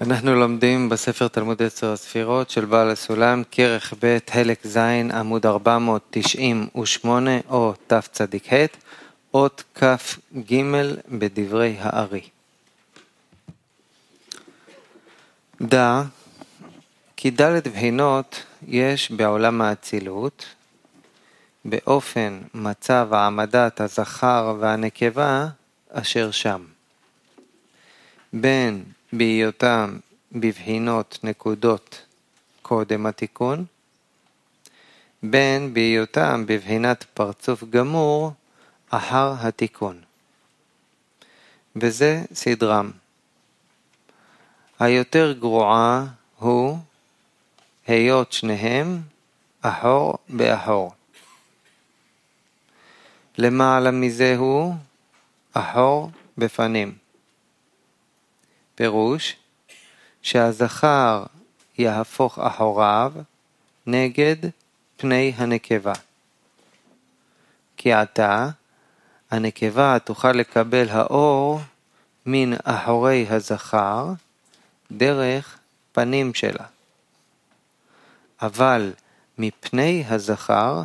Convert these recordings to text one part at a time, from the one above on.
אנחנו לומדים בספר תלמוד עשר הספירות של בעל הסולם, כרך ב', חלק ז', עמוד 498 או תצ"ח, אות כ"ג בדברי הארי. דע כי ד' בחינות יש בעולם האצילות, באופן מצב העמדת הזכר והנקבה אשר שם. בין בהיותם בבחינות נקודות קודם התיקון, בין בהיותם בבחינת פרצוף גמור אחר התיקון. וזה סדרם. היותר גרועה הוא היות שניהם אחור באחור. למעלה מזה הוא אחור בפנים. פירוש שהזכר יהפוך אחוריו נגד פני הנקבה. כי עתה הנקבה תוכל לקבל האור מן אחורי הזכר דרך פנים שלה. אבל מפני הזכר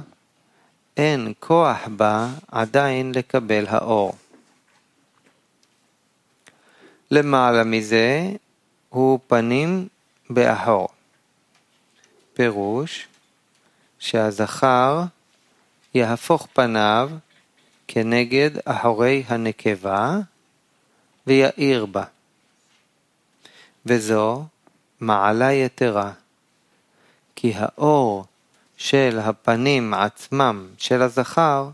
אין כוח בה עדיין לקבל האור. למעלה מזה הוא פנים באחור. פירוש שהזכר יהפוך פניו כנגד אחורי הנקבה ויאיר בה. וזו מעלה יתרה, כי האור של הפנים עצמם של הזכר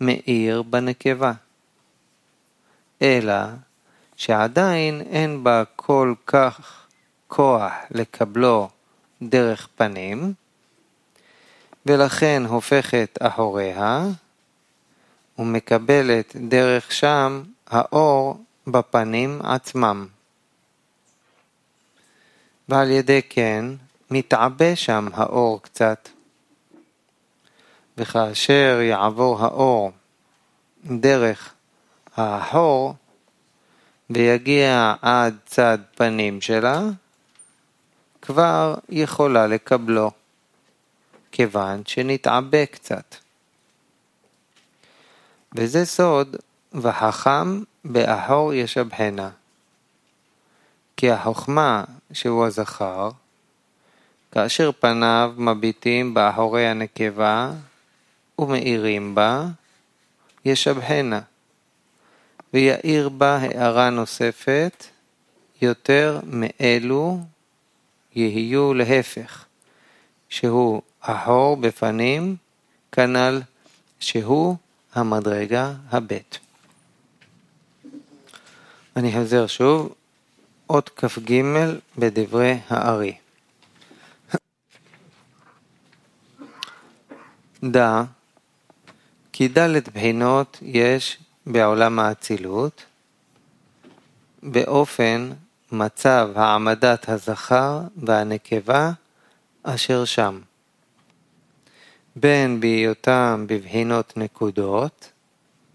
מאיר בנקבה. אלא שעדיין אין בה כל כך כוח לקבלו דרך פנים, ולכן הופכת אחוריה, ומקבלת דרך שם האור בפנים עצמם. ועל ידי כן מתעבה שם האור קצת. וכאשר יעבור האור דרך האחור, ויגיע עד צד פנים שלה, כבר יכולה לקבלו, כיוון שנתעבה קצת. וזה סוד וחכם באחור ישבחנה. כי החוכמה שהוא הזכר, כאשר פניו מביטים באחורי הנקבה ומאירים בה, ישבחנה. ויאיר בה הערה נוספת, יותר מאלו יהיו להפך, שהוא ahor בפנים, כנ"ל שהוא המדרגה הבית. אני חוזר שוב, אות כ"ג בדברי הארי. דע כי ד' בחינות יש בעולם האצילות, באופן מצב העמדת הזכר והנקבה אשר שם. בין בהיותם בבחינות נקודות,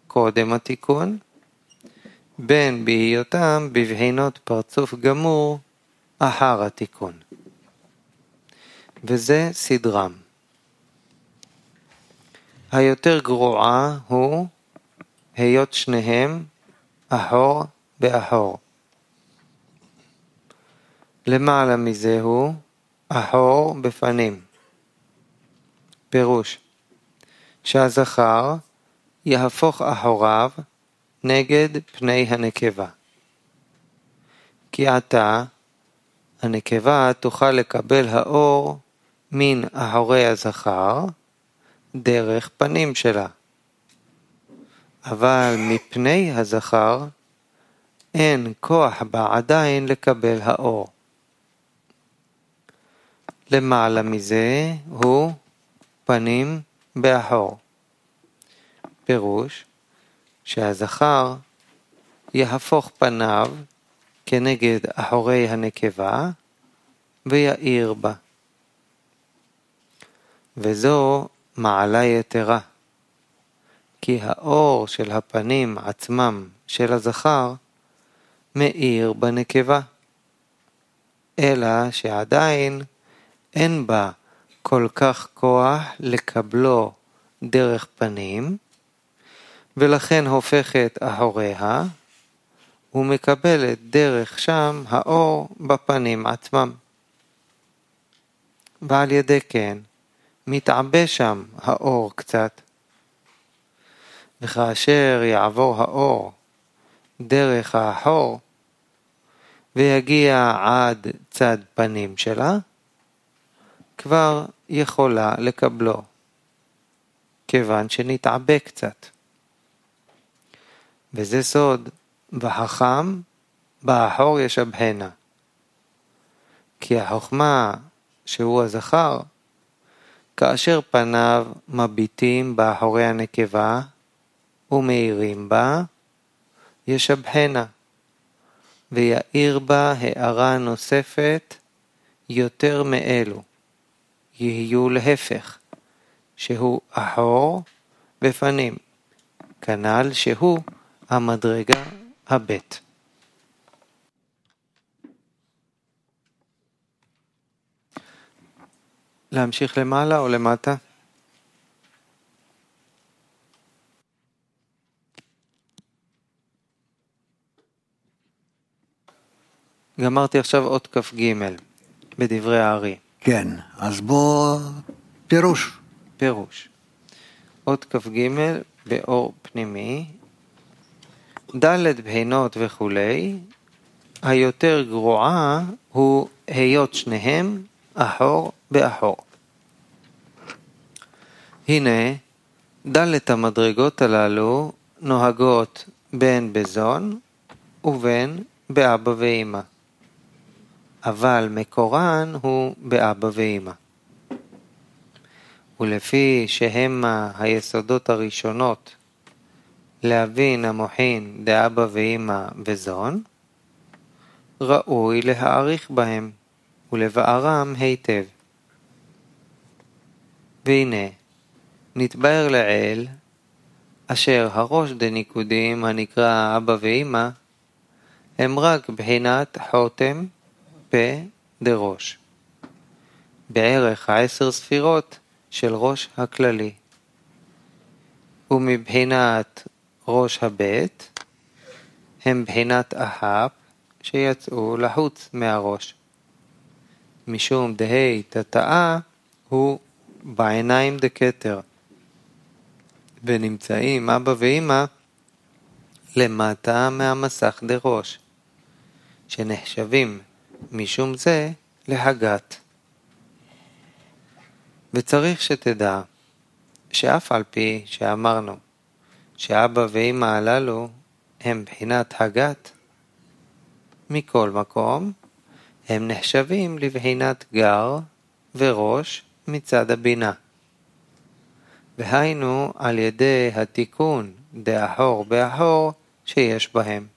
קודם התיקון, בין בהיותם בבחינות פרצוף גמור, אחר התיקון. וזה סדרם. היותר גרועה הוא היות שניהם אחור באחור. למעלה הוא אחור בפנים. פירוש שהזכר יהפוך אחוריו נגד פני הנקבה. כי עתה הנקבה תוכל לקבל האור מן אחורי הזכר דרך פנים שלה. אבל מפני הזכר אין כוח בה עדיין לקבל האור. למעלה מזה הוא פנים באחור. פירוש שהזכר יהפוך פניו כנגד אחורי הנקבה ויאיר בה. וזו מעלה יתרה. כי האור של הפנים עצמם של הזכר מאיר בנקבה, אלא שעדיין אין בה כל כך כוח לקבלו דרך פנים, ולכן הופכת אחוריה, ומקבלת דרך שם האור בפנים עצמם. ועל ידי כן מתעבה שם האור קצת. וכאשר יעבור האור דרך האחור ויגיע עד צד פנים שלה, כבר יכולה לקבלו, כיוון שנתעבה קצת. וזה סוד, בחכם, באחור ישבהנה. כי החוכמה שהוא הזכר, כאשר פניו מביטים באחורי הנקבה ומאירים בה, ישבהנה, ויאיר בה הארה נוספת יותר מאלו, יהיו להפך, שהוא אחור ופנים, כנ"ל שהוא המדרגה הבית. להמשיך למעלה או למטה? גמרתי עכשיו אות כ"ג בדברי הארי. כן, אז בוא פירוש. פירוש. אות כ"ג באור פנימי, ד' בחינות וכולי, היותר גרועה הוא היות שניהם אחור באחור. הנה, ד' המדרגות הללו נוהגות בין בזון ובין באבא ואמא. אבל מקורן הוא באבא ואמא. ולפי שהמה היסודות הראשונות להבין המוחין דאבא ואמא וזון, ראוי להעריך בהם ולבארם היטב. והנה, נתבהר לעיל, אשר הראש דניקודים הנקרא אבא ואמא, הם רק בחינת חותם פה דראש. בערך העשר ספירות של ראש הכללי. ומבחינת ראש הבית, הם בחינת אחאפ שיצאו לחוץ מהראש. משום דהי תתאה הוא בעיניים דקטר, ונמצאים אבא ואמא למטה מהמסך דראש, שנחשבים משום זה להגת. וצריך שתדע שאף על פי שאמרנו שאבא ואמא הללו הם בחינת הגת, מכל מקום הם נחשבים לבחינת גר וראש מצד הבינה. והיינו על ידי התיקון דאחור באחור שיש בהם.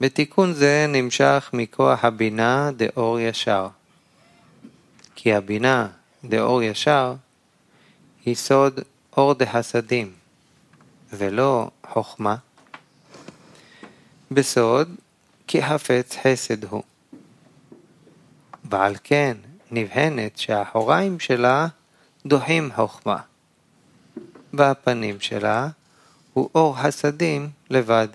בתיקון זה נמשך מכוח הבינה דאור ישר. כי הבינה דאור ישר היא סוד אור דחסדים, ולא חוכמה. בסוד כי חפץ חסד הוא. ועל כן נבהנת שהאחוריים שלה דוחים חוכמה, והפנים שלה הוא אור חסדים לבד.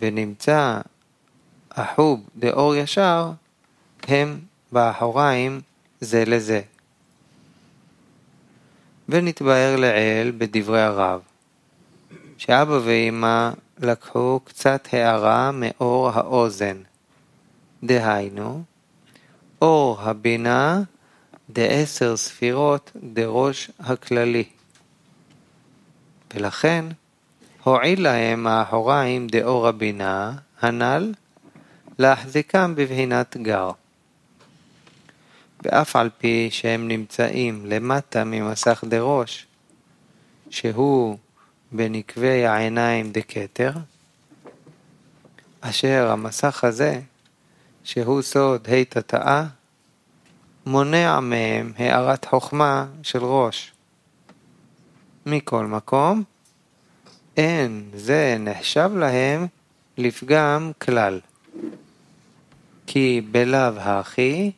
ונמצא החוב דאור ישר הם באחוריים זה לזה. ונתבהר לעיל בדברי הרב, שאבא ואמא לקחו קצת הערה מאור האוזן, דהיינו, אור הבינה דעשר ספירות דראש הכללי. ולכן, הועיל להם האחוריים דאור הבינה הנ"ל להחזיקם בבחינת גר. ואף על פי שהם נמצאים למטה ממסך דראש, שהוא בנקבי העיניים דכתר, אשר המסך הזה, שהוא סוד ה' תתאה, מונע מהם הארת חוכמה של ראש. מכל מקום, אין זה נחשב להם לפגם כלל. כי בלאו הכי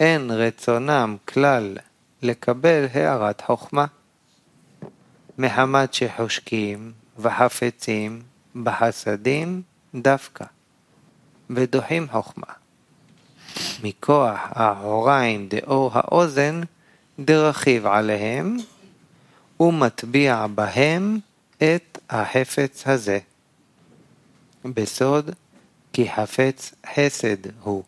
אין רצונם כלל לקבל הערת חוכמה, מחמת שחושקים וחפצים בחסדים דווקא, ודוחים חוכמה. מכוח העוריים דאור האוזן, דרכיב עליהם, ומטביע בהם את החפץ הזה. בסוד, כי חפץ חסד הוא.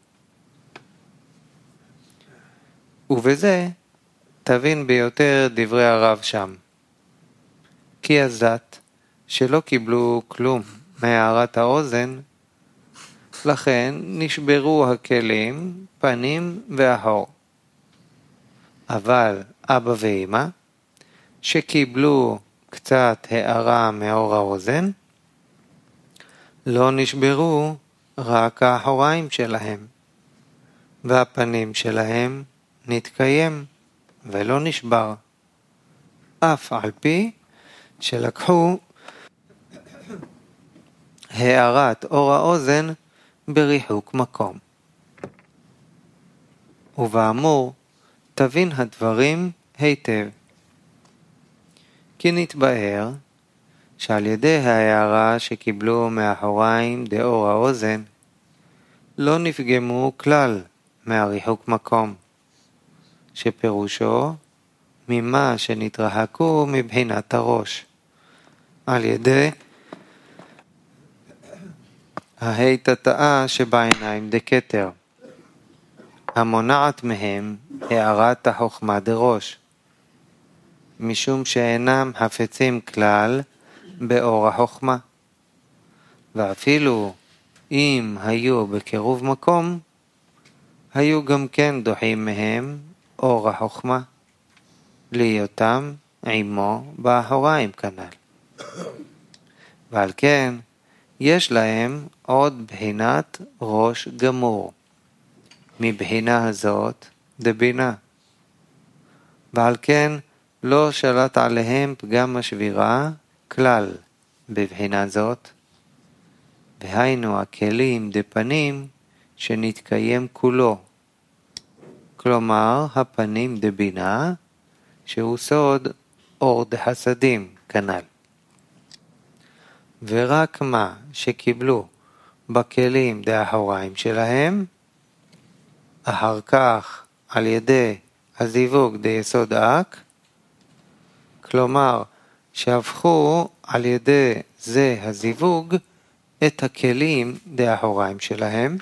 ובזה תבין ביותר דברי הרב שם. כי הזת, שלא קיבלו כלום מהערת האוזן, לכן נשברו הכלים, פנים והחור. אבל אבא ואמא, שקיבלו קצת הערה מאור האוזן, לא נשברו רק האחוריים שלהם, והפנים שלהם נתקיים ולא נשבר, אף על פי שלקחו הערת אור האוזן בריחוק מקום. ובאמור, תבין הדברים היטב. כי נתבהר שעל ידי ההערה שקיבלו מאחוריים דאור האוזן, לא נפגמו כלל מהריחוק מקום, שפירושו ממה שנתרחקו מבחינת הראש, על ידי ההיטטאה שבעיניים דקטר, המונעת מהם הערת החוכמה דראש, משום שאינם חפצים כלל באור החוכמה, ואפילו אם היו בקירוב מקום, היו גם כן דוחים מהם אור החוכמה, להיותם עמו באחוריים כנ"ל. ועל כן, יש להם עוד בחינת ראש גמור. מבחינה הזאת דבינה. ועל כן לא שלט עליהם פגם השבירה כלל בבחינה זאת, והיינו הכלים דפנים שנתקיים כולו, כלומר הפנים דבינה, שהוא סוד אור דחסדים כנ"ל. ורק מה שקיבלו בכלים דאחוריים שלהם, אחר כך על ידי הזיווג דיסוד אק, כלומר שהפכו על ידי זה הזיווג את הכלים דאחוריים שלהם,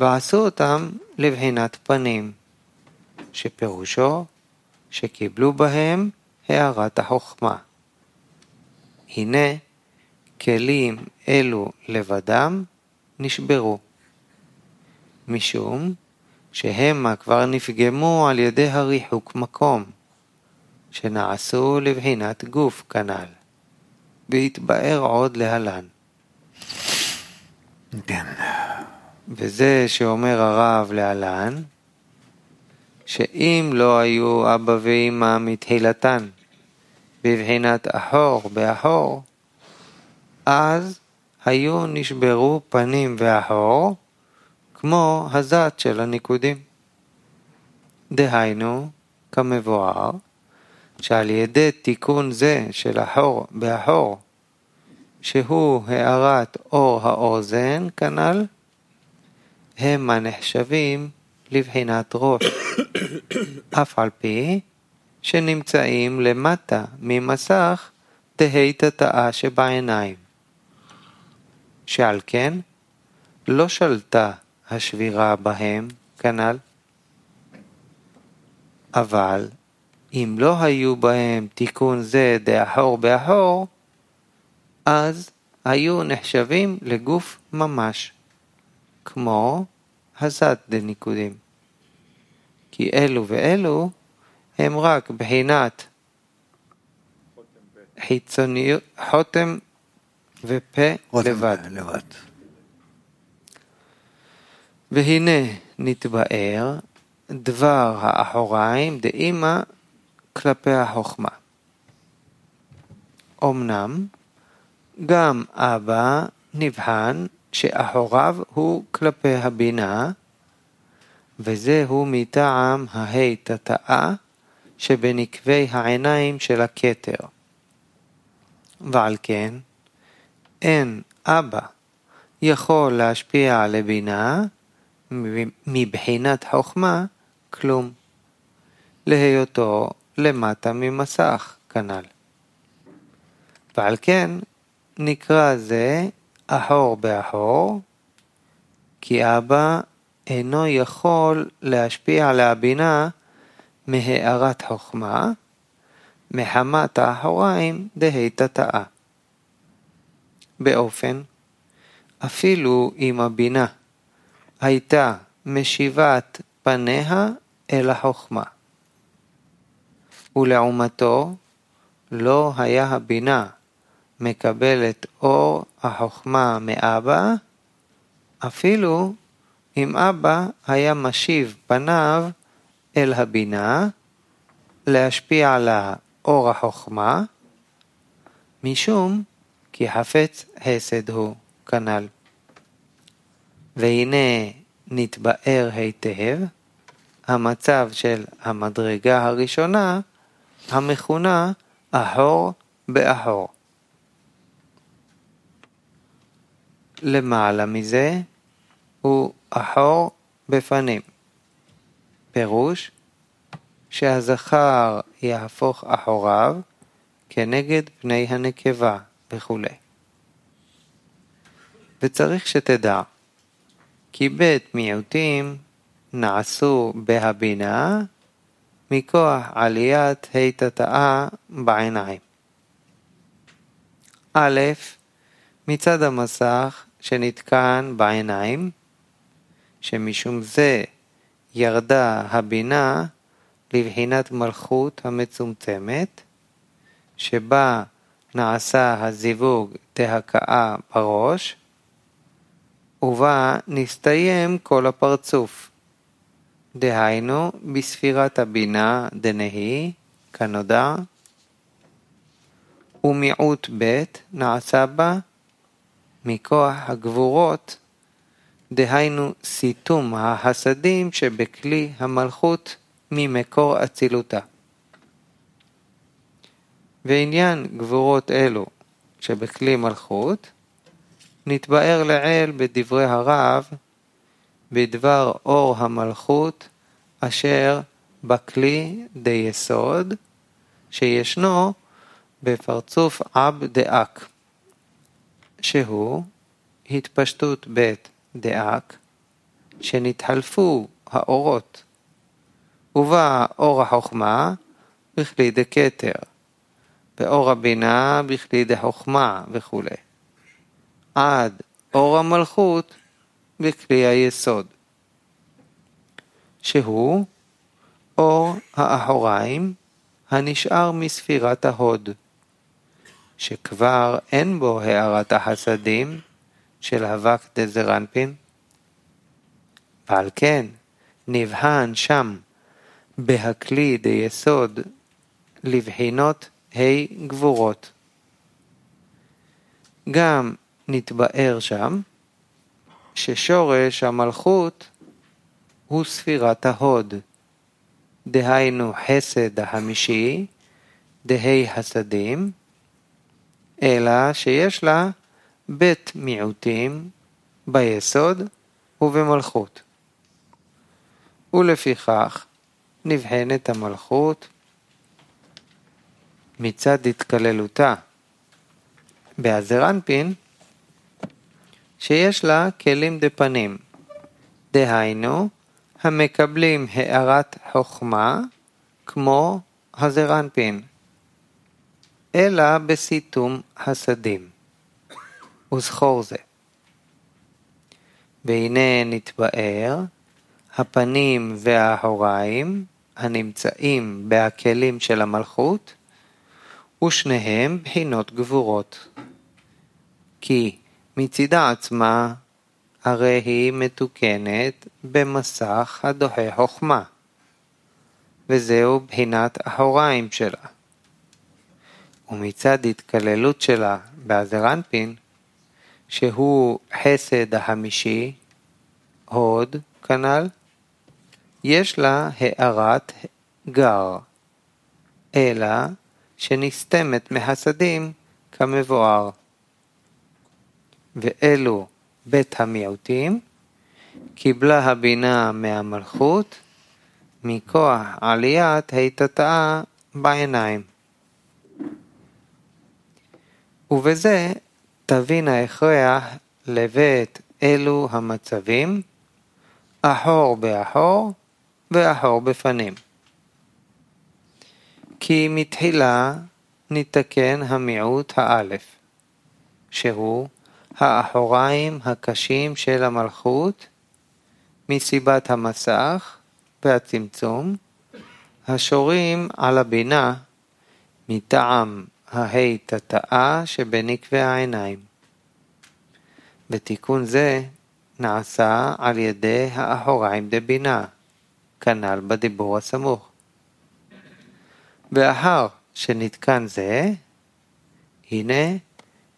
ועשו אותם לבחינת פנים, שפירושו שקיבלו בהם הערת החוכמה. הנה, כלים אלו לבדם נשברו, משום שהמה כבר נפגמו על ידי הריחוק מקום, שנעשו לבחינת גוף כנ"ל, והתבאר עוד להלן. כן. וזה שאומר הרב להלן, שאם לא היו אבא ואמא מתחילתן בבחינת אחור באחור, אז היו נשברו פנים ואחור, כמו הזת של הניקודים. דהיינו, כמבואר, שעל ידי תיקון זה של אחור באחור, שהוא הארת אור האוזן כנ"ל, הם הנחשבים לבחינת ראש, אף על פי שנמצאים למטה ממסך תהי תתאה שבעיניים. שעל כן לא שלטה השבירה בהם כנ"ל. אבל אם לא היו בהם תיקון זה דאחור באחור, אז היו נחשבים לגוף ממש, כמו הזת דניקודים. כי אלו ואלו הם רק בחינת חיצוניות, חותם ופה לבד. לבד. והנה נתבאר דבר האחוריים דאמא כלפי החוכמה. אמנם גם אבא נבחן שאחוריו הוא כלפי הבינה, וזהו מטעם ההי תתאה שבנקבי העיניים של הכתר. ועל כן, אין אבא יכול להשפיע על הבינה מבחינת חוכמה כלום, להיותו למטה ממסך כנ"ל. ועל כן נקרא זה אחור באחור, כי אבא אינו יכול להשפיע על הבינה מהארת חוכמה, מחמת האחוריים דהי תתאה. באופן, אפילו אם הבינה הייתה משיבת פניה אל החוכמה. ולעומתו, לא היה הבינה מקבלת אור החוכמה מאבא, אפילו אם אבא היה משיב פניו אל הבינה, להשפיע על אור החוכמה, משום כי חפץ חסד הוא כנ"ל. והנה נתבאר היטב המצב של המדרגה הראשונה המכונה אחור באחור. למעלה מזה הוא אחור בפנים. פירוש שהזכר יהפוך אחוריו כנגד פני הנקבה וכו'. וצריך שתדע כי בית מיעוטים נעשו בהבינה מכוח עליית התתאה בעיניים. א', מצד המסך שנתקן בעיניים, שמשום זה ירדה הבינה לבחינת מלכות המצומצמת, שבה נעשה הזיווג תהקאה בראש, ובה נסתיים כל הפרצוף. דהיינו, בספירת הבינה דנהי, כנודע, ומיעוט ב' נעשה בה מכוח הגבורות, דהיינו סיתום החסדים שבכלי המלכות ממקור אצילותה. ועניין גבורות אלו שבכלי מלכות, נתבאר לעיל בדברי הרב בדבר אור המלכות אשר בכלי דיסוד שישנו בפרצוף אב דאק, שהוא התפשטות בית דאק, שנתחלפו האורות, ובא אור החוכמה בכלי דקטר, ואור הבינה בכלי דחוכמה וכו'. עד אור המלכות בכלי היסוד, שהוא אור האחוריים הנשאר מספירת ההוד, שכבר אין בו הארת החסדים של אבק דזרנפין, ועל כן נבחן שם בהכלי דיסוד לבחינות ה' גבורות. גם נתבאר שם ששורש המלכות הוא ספירת ההוד, דהיינו חסד החמישי, דהי הסדים, אלא שיש לה בית מיעוטים ביסוד ובמלכות. ולפיכך נבחנת המלכות מצד התקללותה באזרנפין שיש לה כלים דפנים, דהיינו, המקבלים הארת חוכמה כמו הזרנפין, אלא בסיתום הסדים. וזכור זה. והנה נתבאר הפנים והאחוריים הנמצאים בהכלים של המלכות, ושניהם בחינות גבורות. כי מצידה עצמה הרי היא מתוקנת במסך הדוחה חוכמה, וזהו בחינת אחוריים שלה. ומצד התקללות שלה באזרנפין, שהוא חסד החמישי, הוד, כנ"ל, יש לה הארת גר, אלא שנסתמת מהסדים כמבואר. ואלו בית המיעוטים, קיבלה הבינה מהמלכות מכוח עליית היטטאה בעיניים. ובזה תבין ההכרח לבית אלו המצבים, אחור באחור ואחור בפנים. כי מתחילה ניתקן המיעוט האלף, שהוא האחוריים הקשים של המלכות, מסיבת המסך והצמצום, השורים על הבינה מטעם ההי תתאה שבנקבי העיניים. ותיקון זה נעשה על ידי האחוריים דבינה, כנ"ל בדיבור הסמוך. ואחר שנתקן זה, הנה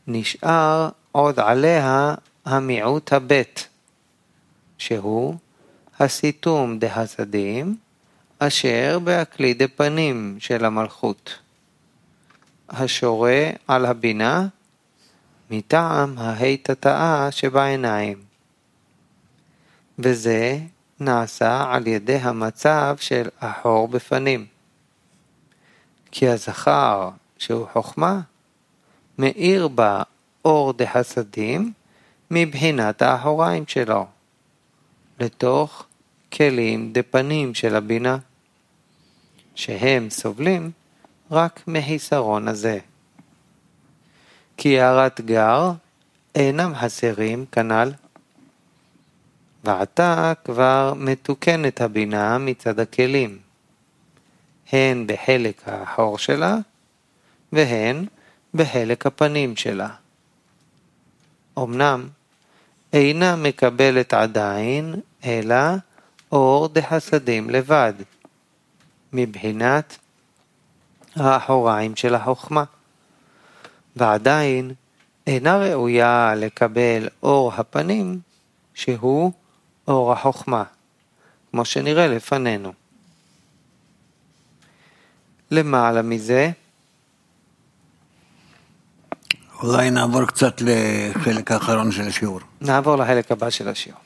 נשאר עוד עליה המיעוט הבית, שהוא הסיתום דהסדים, אשר בהקלי דפנים של המלכות. השורה על הבינה מטעם ההיטטאה שבעיניים. וזה נעשה על ידי המצב של אחור בפנים. כי הזכר, שהוא חוכמה, מאיר בה אור דחסדים מבחינת האחוריים שלו, לתוך כלים דפנים של הבינה, שהם סובלים רק מחיסרון הזה. כי הערת גר אינם חסרים כנ"ל. ועתה כבר מתוקנת הבינה מצד הכלים, הן בחלק האחור שלה והן בחלק הפנים שלה. אמנם אינה מקבלת עדיין אלא אור דחסדים לבד, מבחינת האחוריים של החוכמה, ועדיין אינה ראויה לקבל אור הפנים שהוא אור החוכמה, כמו שנראה לפנינו. למעלה מזה, אולי נעבור קצת לחלק האחרון של השיעור. נעבור לחלק הבא של השיעור.